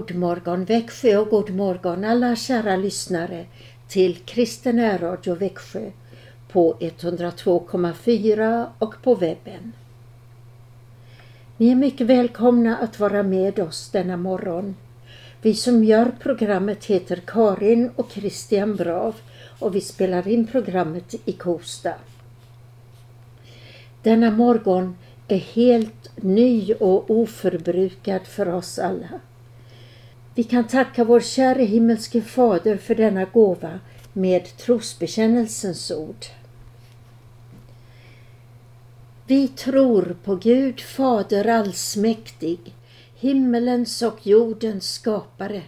God morgon Växjö och god morgon alla kära lyssnare till Kristen Radio Växjö på 102,4 och på webben. Ni är mycket välkomna att vara med oss denna morgon. Vi som gör programmet heter Karin och Christian Brav och vi spelar in programmet i Kosta. Denna morgon är helt ny och oförbrukad för oss alla. Vi kan tacka vår käre himmelske Fader för denna gåva med trosbekännelsens ord. Vi tror på Gud Fader allsmäktig, himmelens och jordens skapare.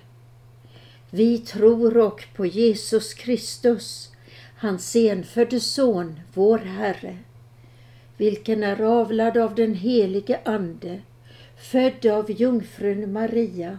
Vi tror och på Jesus Kristus, hans enfödde Son, vår Herre, vilken är avlad av den helige Ande, född av jungfrun Maria,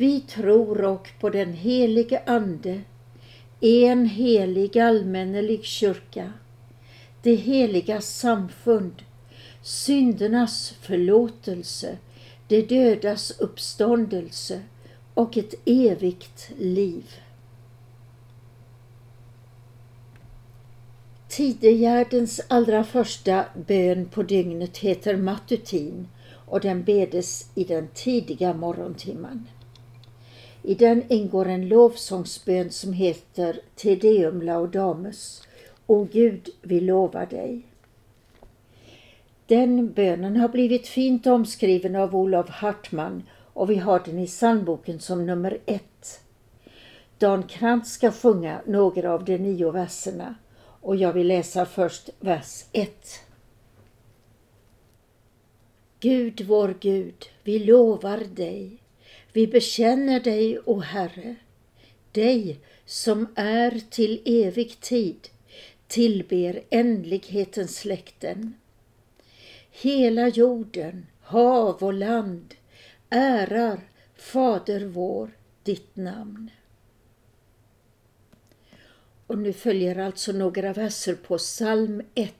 Vi tror och på den helige Ande, en helig allmännelig kyrka, det heliga samfund, syndernas förlåtelse, de dödas uppståndelse och ett evigt liv. Tidegärdens allra första bön på dygnet heter matutin och den bedes i den tidiga morgontimman. I den ingår en lovsångsbön som heter Te Deum Laudamus. O Gud, vi lovar dig. Den bönen har blivit fint omskriven av Olof Hartman och vi har den i sandboken som nummer ett. Dan Krantz ska sjunga några av de nio verserna och jag vill läsa först vers 1. Gud, vår Gud, vi lovar dig vi bekänner dig, o Herre, dig som är till evig tid, tillber ändlighetens släkten. Hela jorden, hav och land ärar Fader vår ditt namn. Och nu följer alltså några verser på psalm 1.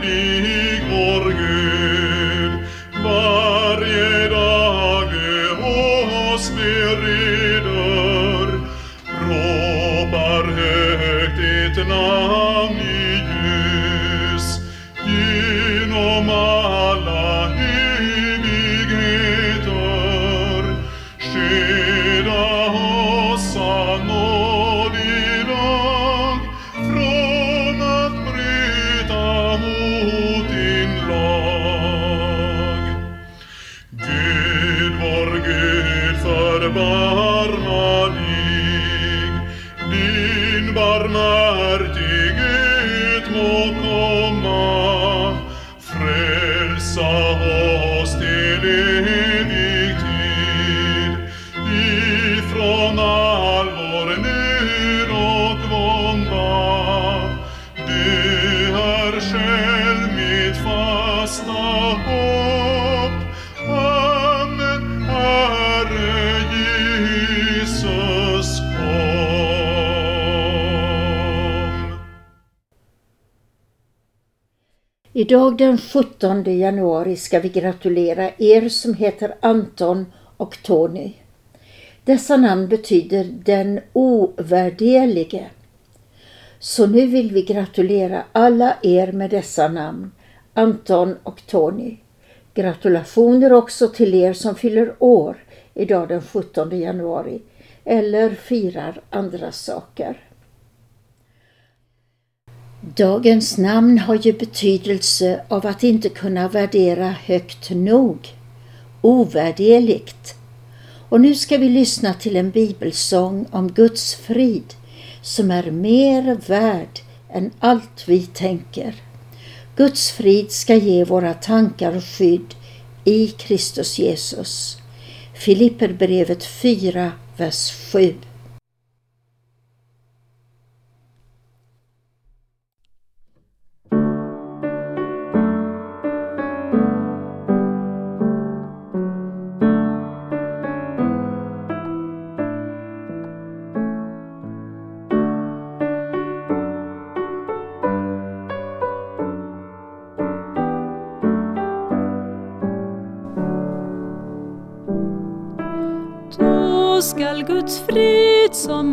be Idag den 17 januari ska vi gratulera er som heter Anton och Tony. Dessa namn betyder den ovärderlige. Så nu vill vi gratulera alla er med dessa namn, Anton och Tony. Gratulationer också till er som fyller år idag den 17 januari eller firar andra saker. Dagens namn har ju betydelse av att inte kunna värdera högt nog, ovärderligt. Och nu ska vi lyssna till en bibelsång om Guds frid som är mer värd än allt vi tänker. Guds frid ska ge våra tankar skydd i Kristus Jesus. Filipperbrevet 4, vers 7.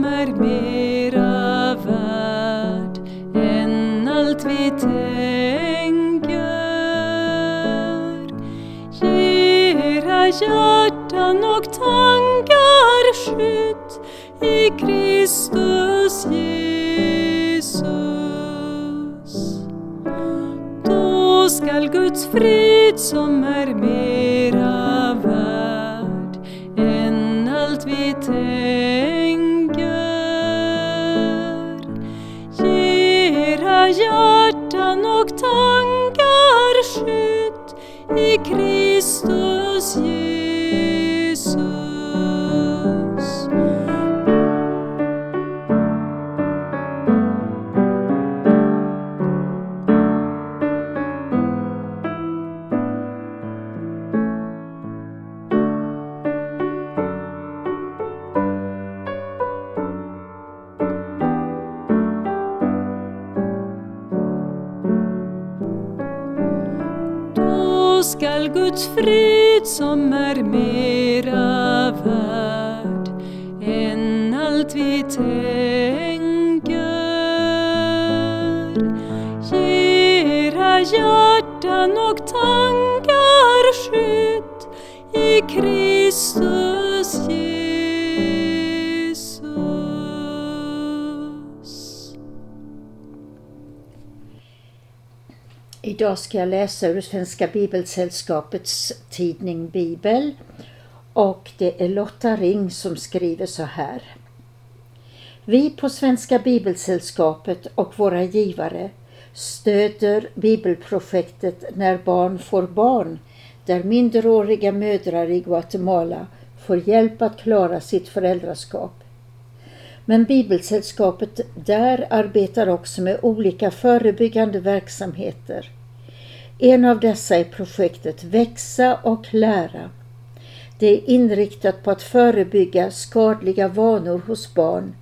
Är mera värd än allt vi tänker ge era hjärtan och tankar skydd i Kristus Jesus. Då skall Guds frid som är mera Kristus så skall Guds frid som är mera värd än allt vi tänker. Ge era hjärtan och tankar skydd i Kristus. Idag ska jag läsa ur Svenska Bibelsällskapets tidning Bibel och det är Lotta Ring som skriver så här. Vi på Svenska Bibelsällskapet och våra givare stöder bibelprojektet När barn får barn där minderåriga mödrar i Guatemala får hjälp att klara sitt föräldraskap. Men Bibelsällskapet där arbetar också med olika förebyggande verksamheter. En av dessa är projektet Växa och lära. Det är inriktat på att förebygga skadliga vanor hos barn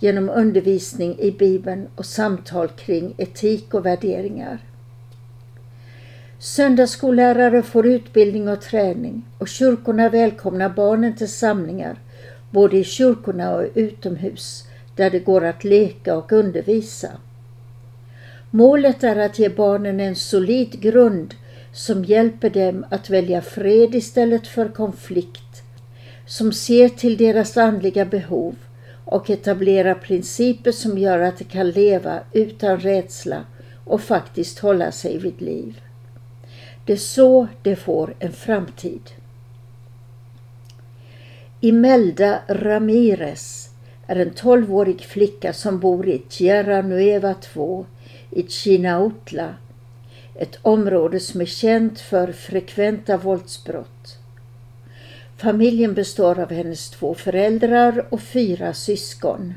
genom undervisning i Bibeln och samtal kring etik och värderingar. Söndagsskollärare får utbildning och träning och kyrkorna välkomnar barnen till samlingar både i kyrkorna och utomhus där det går att leka och undervisa. Målet är att ge barnen en solid grund som hjälper dem att välja fred istället för konflikt, som ser till deras andliga behov och etablerar principer som gör att de kan leva utan rädsla och faktiskt hålla sig vid liv. Det är så de får en framtid. Imelda Ramirez är en 12-årig flicka som bor i Tierra Nueva 2 i Chinautla, ett område som är känt för frekventa våldsbrott. Familjen består av hennes två föräldrar och fyra syskon.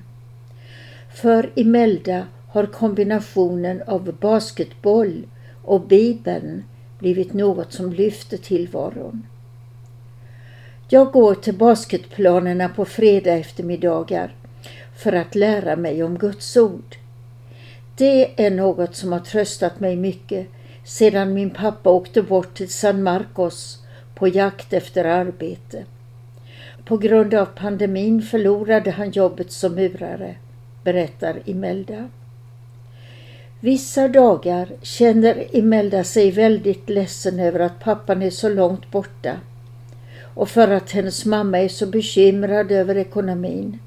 För Imelda har kombinationen av basketboll och Bibeln blivit något som lyfter tillvaron. Jag går till basketplanerna på fredag eftermiddagar för att lära mig om Guds ord. Det är något som har tröstat mig mycket sedan min pappa åkte bort till San Marcos på jakt efter arbete. På grund av pandemin förlorade han jobbet som murare, berättar Imelda. Vissa dagar känner Imelda sig väldigt ledsen över att pappan är så långt borta och för att hennes mamma är så bekymrad över ekonomin.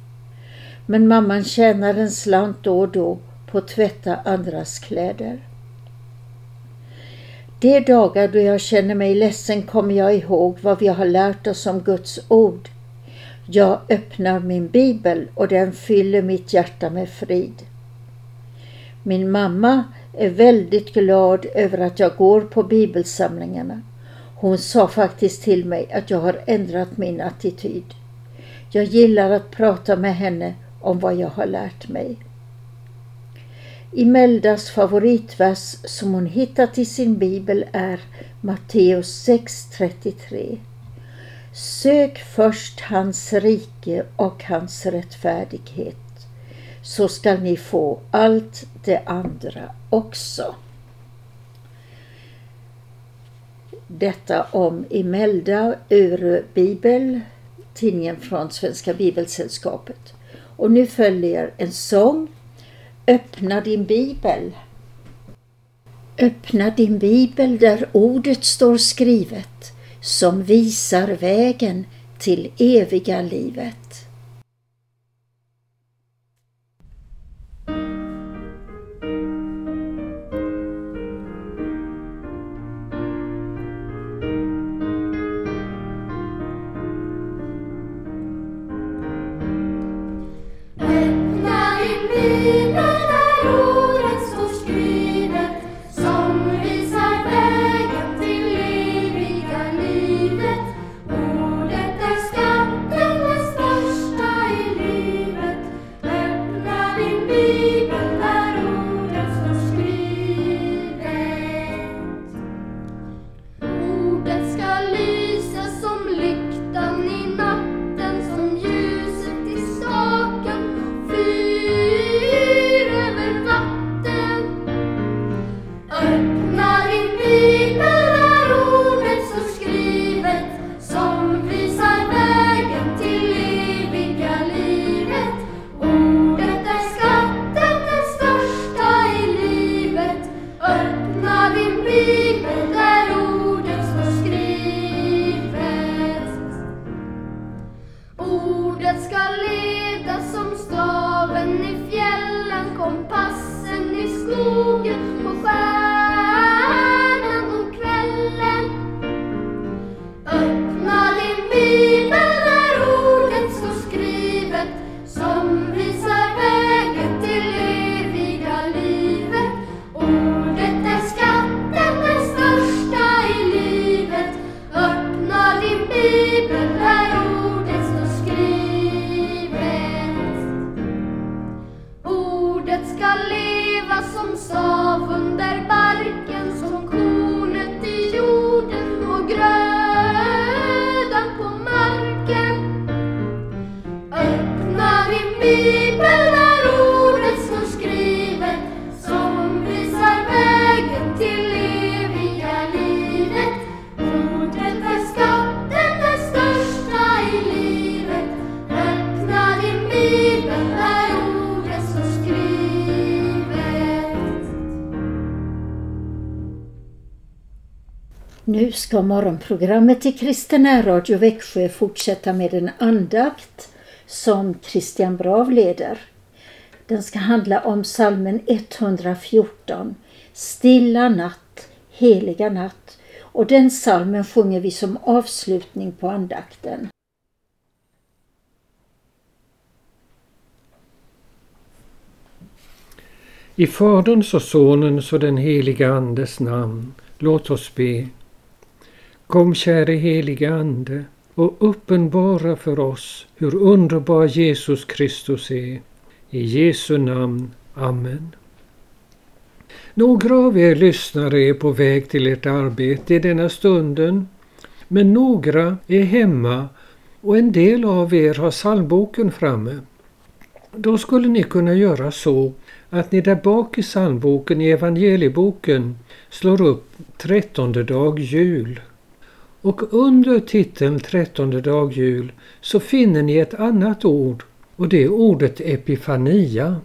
Men mamman tjänar en slant då och då på att tvätta andras kläder. De dagar då jag känner mig ledsen kommer jag ihåg vad vi har lärt oss om Guds ord. Jag öppnar min bibel och den fyller mitt hjärta med frid. Min mamma är väldigt glad över att jag går på bibelsamlingarna. Hon sa faktiskt till mig att jag har ändrat min attityd. Jag gillar att prata med henne om vad jag har lärt mig. Imeldas favoritvers som hon hittat i sin bibel är Matteus 6.33. Sök först hans rike och hans rättfärdighet så skall ni få allt det andra också. Detta om Imelda ur Bibel, tidningen från Svenska Bibelsällskapet. Och nu följer en sång. Öppna din bibel. Öppna din bibel där ordet står skrivet som visar vägen till eviga livet. Nu ska morgonprogrammet i Kristen Radio Växjö fortsätta med en andakt som Christian Brav leder. Den ska handla om salmen 114, Stilla natt, heliga natt. Och den salmen sjunger vi som avslutning på andakten. I Faderns och Sonens och den heliga Andes namn, låt oss be. Kom käre helige Ande och uppenbara för oss hur underbar Jesus Kristus är. I Jesu namn. Amen. Några av er lyssnare är på väg till ert arbete i denna stunden, men några är hemma och en del av er har psalmboken framme. Då skulle ni kunna göra så att ni där bak i psalmboken i evangelieboken slår upp trettonde dag jul. Och under titeln trettonde dag jul så finner ni ett annat ord och det är ordet epifania.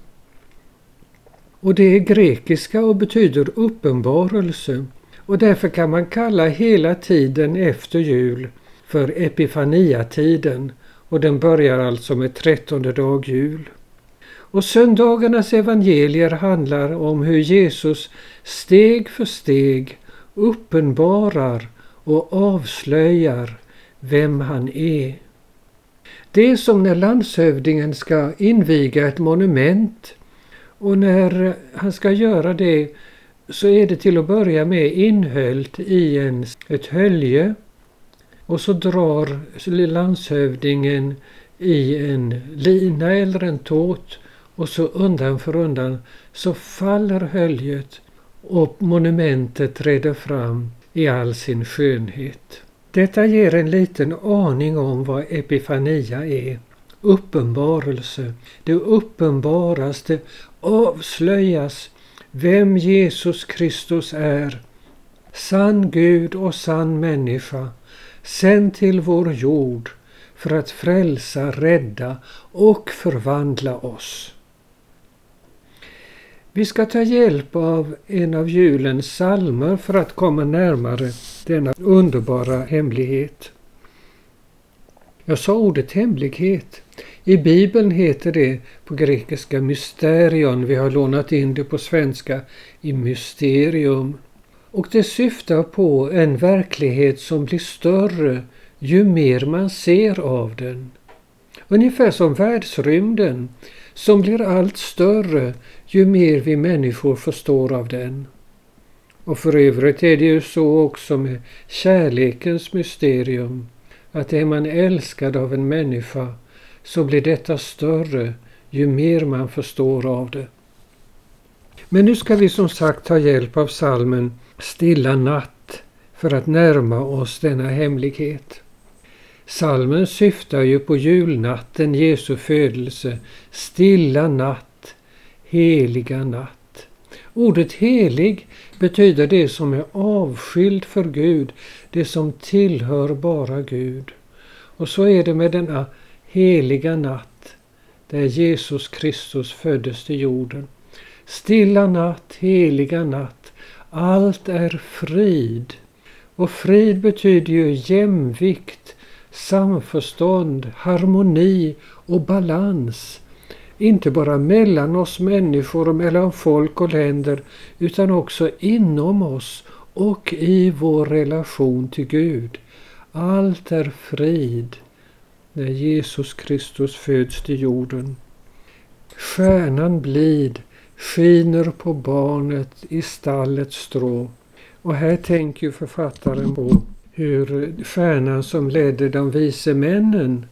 Och det är grekiska och betyder uppenbarelse och därför kan man kalla hela tiden efter jul för epifaniatiden och den börjar alltså med trettonde dag jul. Och söndagarnas evangelier handlar om hur Jesus steg för steg uppenbarar och avslöjar vem han är. Det är som när landshövdingen ska inviga ett monument och när han ska göra det så är det till att börja med inhöllt i en, ett hölje och så drar landshövdingen i en lina eller en tåt och så undan för undan så faller höljet och monumentet träder fram i all sin skönhet. Detta ger en liten aning om vad epifania är. Uppenbarelse. Det uppenbaras, det avslöjas vem Jesus Kristus är. Sann Gud och sann människa, sänd till vår jord för att frälsa, rädda och förvandla oss. Vi ska ta hjälp av en av julens salmer för att komma närmare denna underbara hemlighet. Jag sa ordet hemlighet. I Bibeln heter det på grekiska mysterion. Vi har lånat in det på svenska i mysterium. Och det syftar på en verklighet som blir större ju mer man ser av den. Ungefär som världsrymden som blir allt större ju mer vi människor förstår av den. Och för övrigt är det ju så också med kärlekens mysterium, att är man älskad av en människa så blir detta större ju mer man förstår av det. Men nu ska vi som sagt ta hjälp av salmen Stilla natt för att närma oss denna hemlighet. Salmen syftar ju på julnatten, Jesu födelse, stilla natt, heliga natt. Ordet helig betyder det som är avskild för Gud, det som tillhör bara Gud. Och så är det med denna heliga natt där Jesus Kristus föddes till jorden. Stilla natt, heliga natt, allt är frid. Och frid betyder ju jämvikt, samförstånd, harmoni och balans. Inte bara mellan oss människor och mellan folk och länder utan också inom oss och i vår relation till Gud. Allt är frid när Jesus Kristus föds till jorden. Stjärnan blid skiner på barnet i stallets strå. Och här tänker författaren på hur stjärnan som ledde de vise männen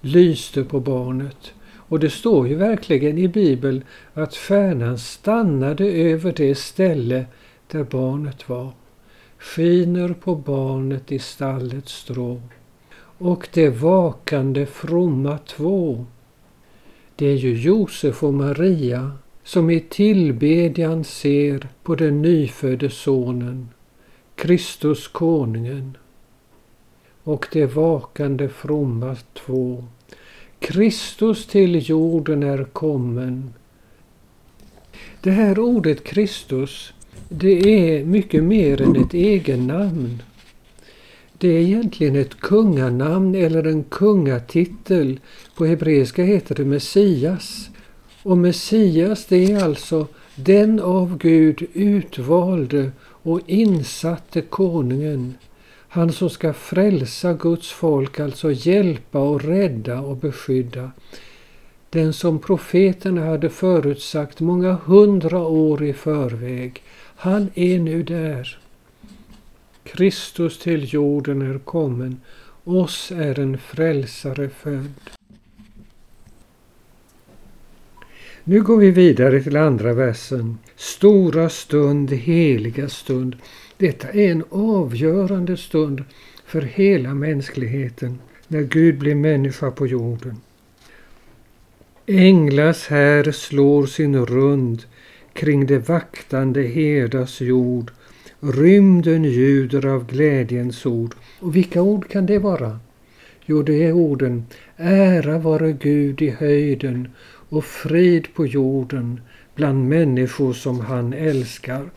lyste på barnet. Och det står ju verkligen i Bibeln att stjärnan stannade över det ställe där barnet var. Skiner på barnet i stallets strå. Och det vakande fromma två. Det är ju Josef och Maria som i tillbedjan ser på den nyfödde sonen, Kristus konungen. Och det vakande fromma två. Kristus till jorden är kommen. Det här ordet Kristus, det är mycket mer än ett egennamn. Det är egentligen ett kunganamn eller en kungatitel. På hebreiska heter det Messias. Och Messias det är alltså den av Gud utvalde och insatte konungen. Han som ska frälsa Guds folk, alltså hjälpa och rädda och beskydda. Den som profeterna hade förutsagt många hundra år i förväg. Han är nu där. Kristus till jorden är kommen. Oss är en frälsare född. Nu går vi vidare till andra versen. Stora stund, heliga stund. Detta är en avgörande stund för hela mänskligheten när Gud blir människa på jorden. Änglars här slår sin rund kring det vaktande herdas jord. Rymden ljuder av glädjens ord. Och vilka ord kan det vara? Jo, det är orden Ära vare Gud i höjden och frid på jorden bland människor som han älskar.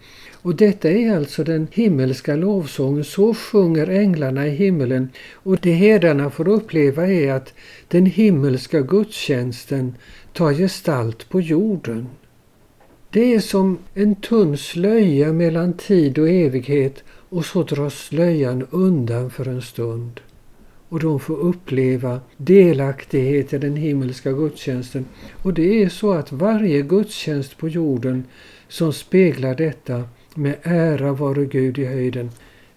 Och detta är alltså den himmelska lovsången. Så sjunger änglarna i himmelen. Och det herdarna får uppleva är att den himmelska gudstjänsten tar gestalt på jorden. Det är som en tunn slöja mellan tid och evighet och så dras slöjan undan för en stund. Och de får uppleva delaktighet i den himmelska gudstjänsten. Och det är så att varje gudstjänst på jorden som speglar detta med ära vare Gud i höjden.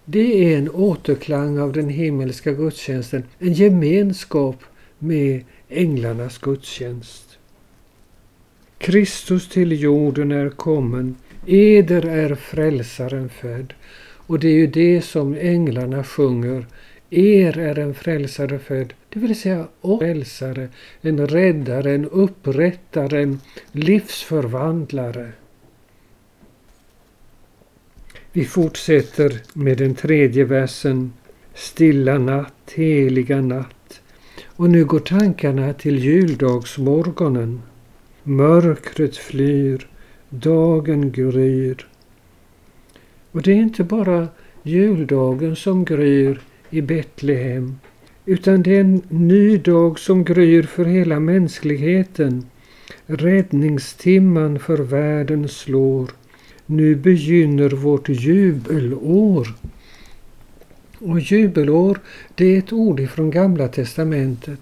Det är en återklang av den himmelska gudstjänsten, en gemenskap med änglarnas gudstjänst. Kristus till jorden är kommen, eder är frälsaren född. Och det är ju det som änglarna sjunger. Er är en frälsare född, det vill säga en frälsare, en räddare, en upprättare, en livsförvandlare. Vi fortsätter med den tredje versen. Stilla natt, heliga natt. Och nu går tankarna till juldagsmorgonen. Mörkret flyr, dagen gryr. Och det är inte bara juldagen som gryr i Betlehem, utan det är en ny dag som gryr för hela mänskligheten. Räddningstimman för världen slår. Nu begynner vårt jubelår. Och jubelår, det är ett ord ifrån Gamla testamentet.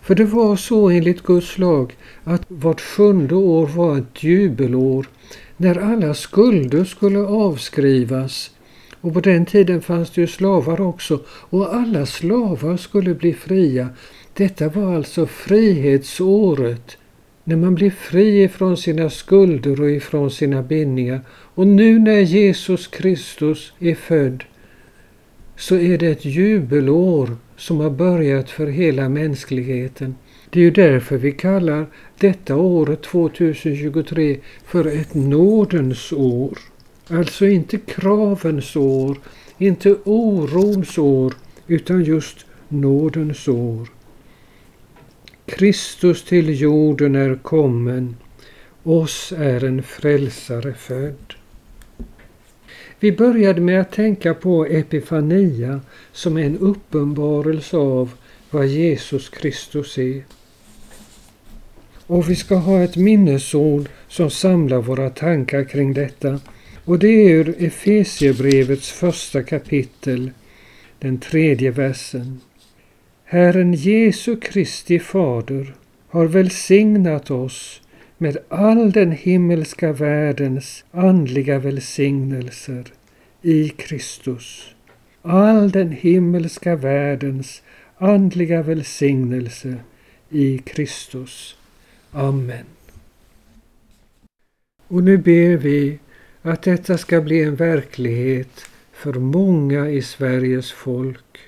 För det var så enligt Guds lag att vart sjunde år var ett jubelår när alla skulder skulle avskrivas. Och på den tiden fanns det ju slavar också och alla slavar skulle bli fria. Detta var alltså frihetsåret när man blir fri ifrån sina skulder och ifrån sina bindningar. Och nu när Jesus Kristus är född så är det ett jubelår som har börjat för hela mänskligheten. Det är ju därför vi kallar detta året 2023 för ett nådens år. Alltså inte kravens år, inte orons år, utan just nådens år. Kristus till jorden är kommen, oss är en frälsare född. Vi började med att tänka på Epifania som är en uppenbarelse av vad Jesus Kristus är. Och vi ska ha ett minnesord som samlar våra tankar kring detta. Och det är ur Efesiebrevets första kapitel, den tredje versen. Herren Jesu Kristi Fader har välsignat oss med all den himmelska världens andliga välsignelser i Kristus. All den himmelska världens andliga välsignelse i Kristus. Amen. Och nu ber vi att detta ska bli en verklighet för många i Sveriges folk.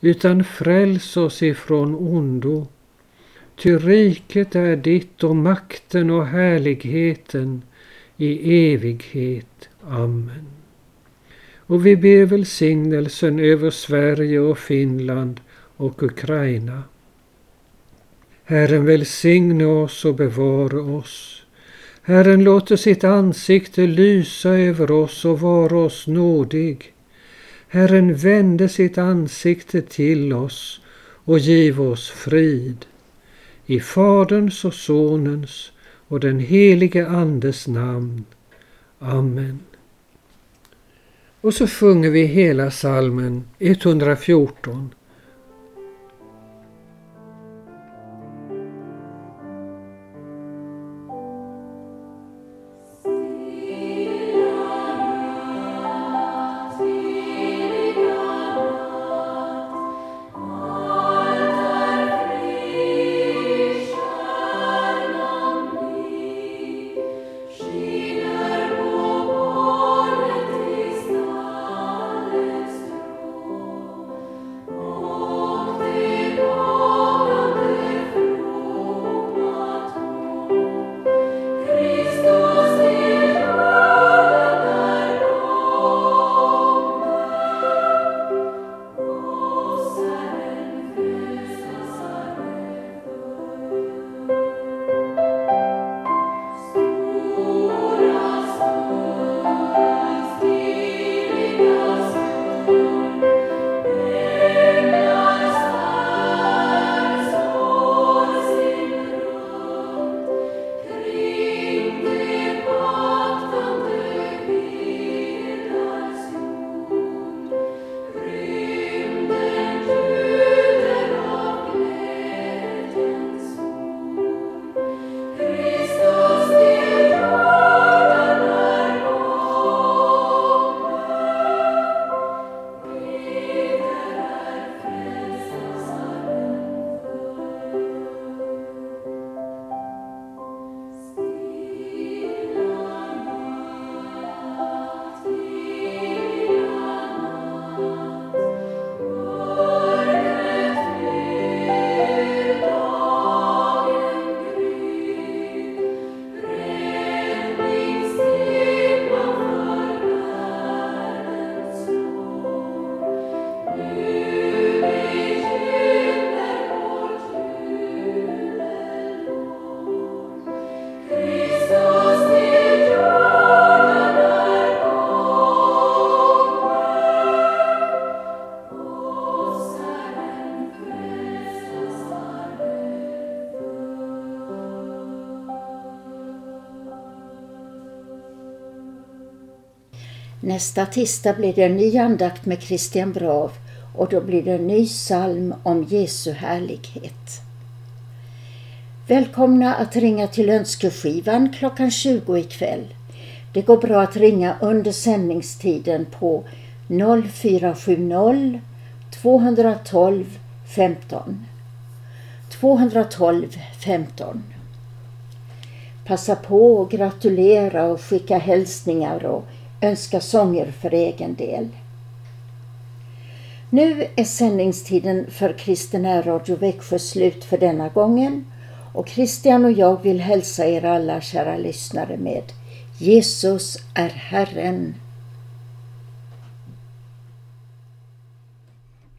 utan fräls oss ifrån ondo. Ty riket är ditt och makten och härligheten i evighet. Amen. Och vi ber välsignelsen över Sverige och Finland och Ukraina. Herren välsigne oss och bevara oss. Herren låter sitt ansikte lysa över oss och vara oss nådig. Herren vände sitt ansikte till oss och giv oss frid. I Faderns och Sonens och den helige Andes namn. Amen. Och så sjunger vi hela salmen 114 Nästa tisdag blir det en ny andakt med Christian Brav och då blir det en ny psalm om Jesu härlighet. Välkomna att ringa till önskeskivan klockan 20 ikväll. Det går bra att ringa under sändningstiden på 0470 212 15. 212 15. Passa på att gratulera och skicka hälsningar och önska sånger för egen del. Nu är sändningstiden för Kristen Radio Växjö slut för denna gången och Christian och jag vill hälsa er alla kära lyssnare med Jesus är Herren.